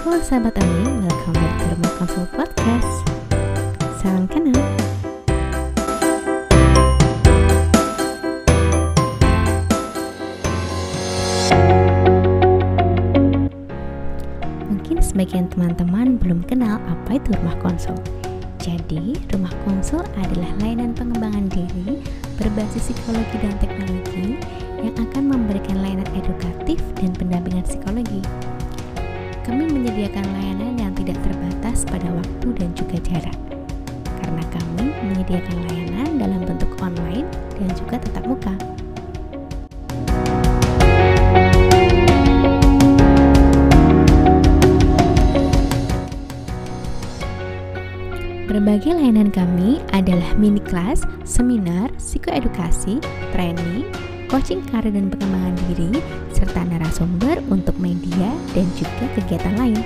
sahabat Ami, welcome back to Rumah Konsul Podcast. Salam kenal. Mungkin sebagian teman-teman belum kenal apa itu rumah konsul. Jadi, rumah konsul adalah layanan pengembangan diri berbasis psikologi dan teknologi yang akan memberikan layanan edukatif dan pendampingan psikologi. Kami menyediakan layanan yang tidak terbatas pada waktu dan juga jarak. Karena kami menyediakan layanan dalam bentuk online dan juga tatap muka. Berbagai layanan kami adalah mini kelas, seminar, psikoedukasi, training, coaching karir dan pengembangan diri, serta narasumber untuk media dan juga kegiatan lain.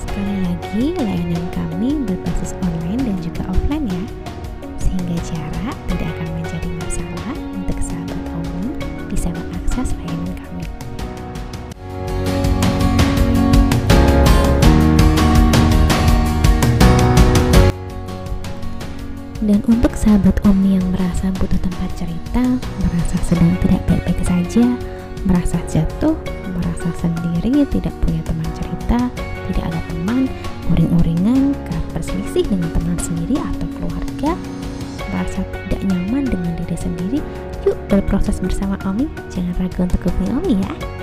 Sekali lagi, layanan kami berbasis online dan juga offline ya, sehingga jarak tidak akan menjadi masalah untuk sahabat Omi bisa mengakses layanan Dan untuk sahabat Omi yang merasa butuh tempat cerita, merasa sedang tidak baik-baik saja, merasa jatuh, merasa sendiri, tidak punya teman cerita, tidak ada teman, uring-uringan, berselisih dengan teman sendiri atau keluarga, merasa tidak nyaman dengan diri sendiri, yuk berproses bersama Omi, jangan ragu untuk hubungi Omi ya.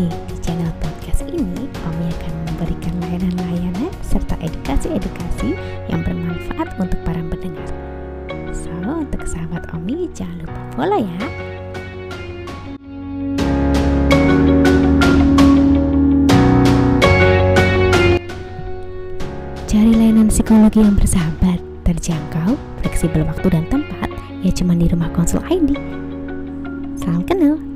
Janji di channel podcast ini Omi akan memberikan layanan-layanan serta edukasi-edukasi yang bermanfaat untuk para pendengar. So, untuk sahabat Omi jangan lupa follow ya. Cari layanan psikologi yang bersahabat, terjangkau, fleksibel waktu dan tempat, ya cuma di rumah konsul ID. Salam kenal.